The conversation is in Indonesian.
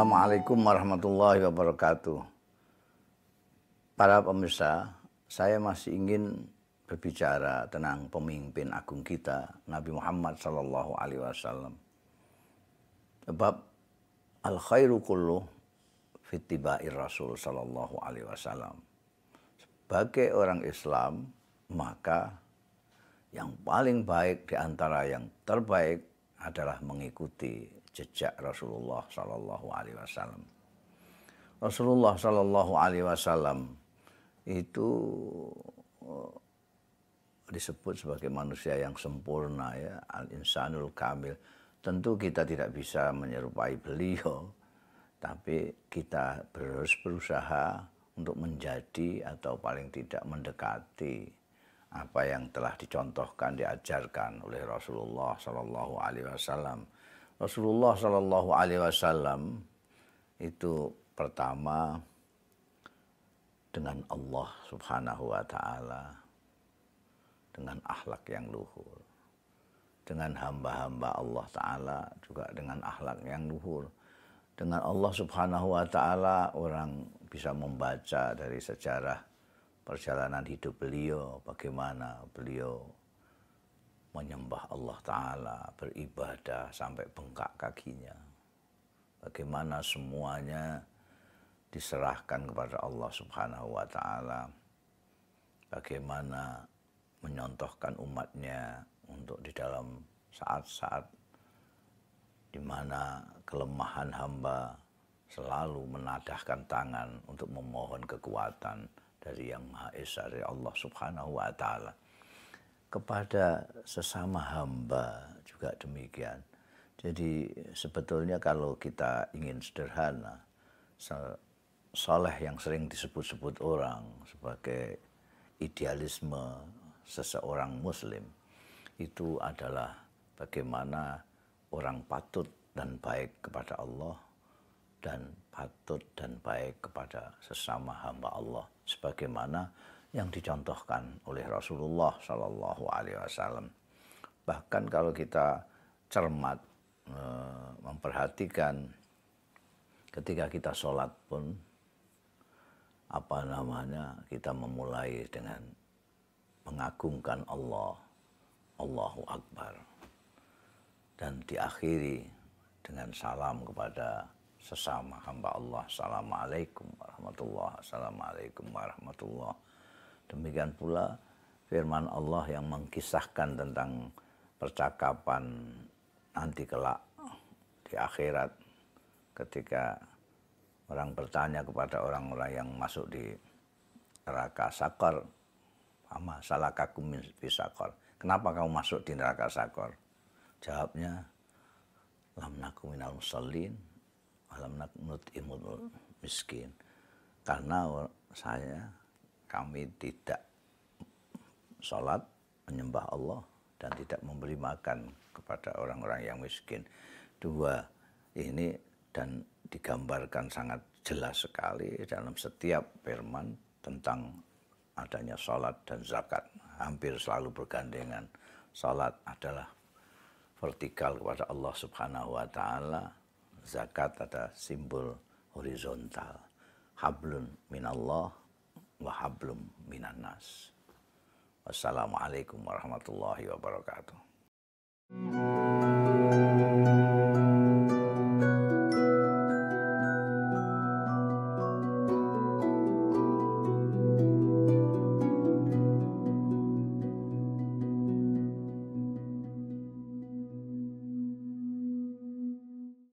Assalamualaikum warahmatullahi wabarakatuh. Para pemirsa, saya masih ingin berbicara tentang pemimpin agung kita, Nabi Muhammad Sallallahu Alaihi Wasallam. Sebab al khairu kullu fitibair Rasul Sallallahu Alaihi Wasallam. Sebagai orang Islam, maka yang paling baik di antara yang terbaik adalah mengikuti jejak Rasulullah Sallallahu Alaihi Wasallam. Rasulullah Sallallahu Alaihi Wasallam itu eh, disebut sebagai manusia yang sempurna ya al insanul kamil. Tentu kita tidak bisa menyerupai beliau, tapi kita harus berusaha untuk menjadi atau paling tidak mendekati apa yang telah dicontohkan diajarkan oleh Rasulullah Sallallahu Alaihi Wasallam. Rasulullah Shallallahu Alaihi Wasallam itu pertama dengan Allah Subhanahu Wa Taala dengan akhlak yang luhur. Dengan hamba-hamba Allah Taala juga dengan akhlak yang luhur dengan Allah Subhanahu Wa Taala orang bisa membaca dari sejarah perjalanan hidup beliau bagaimana beliau menyembah Allah Ta'ala, beribadah sampai bengkak kakinya. Bagaimana semuanya diserahkan kepada Allah Subhanahu wa Ta'ala. Bagaimana menyontohkan umatnya untuk di dalam saat-saat di mana kelemahan hamba selalu menadahkan tangan untuk memohon kekuatan dari Yang Maha Esa dari Allah Subhanahu wa taala kepada sesama hamba juga demikian. Jadi sebetulnya kalau kita ingin sederhana, soleh yang sering disebut-sebut orang sebagai idealisme seseorang muslim itu adalah bagaimana orang patut dan baik kepada Allah dan patut dan baik kepada sesama hamba Allah sebagaimana yang dicontohkan oleh Rasulullah Shallallahu Alaihi Wasallam. Bahkan kalau kita cermat eh, memperhatikan ketika kita sholat pun apa namanya kita memulai dengan mengagungkan Allah, Allahu Akbar, dan diakhiri dengan salam kepada sesama hamba Allah. Assalamualaikum warahmatullahi Assalamualaikum warahmatullahi. Demikian pula firman Allah yang mengkisahkan tentang percakapan nanti kelak di akhirat ketika orang bertanya kepada orang-orang yang masuk di neraka sakor sama salah kakum sakor? Kenapa kamu masuk di neraka sakor jawabnya lam naku minal musallin alam naknut imul miskin karena saya kami tidak sholat, menyembah Allah, dan tidak memberi makan kepada orang-orang yang miskin. Dua, ini dan digambarkan sangat jelas sekali dalam setiap firman tentang adanya sholat dan zakat. Hampir selalu bergandengan. Sholat adalah vertikal kepada Allah subhanahu wa ta'ala. Zakat ada simbol horizontal. Hablun minallah wahablum minan nas. Wassalamualaikum warahmatullahi wabarakatuh.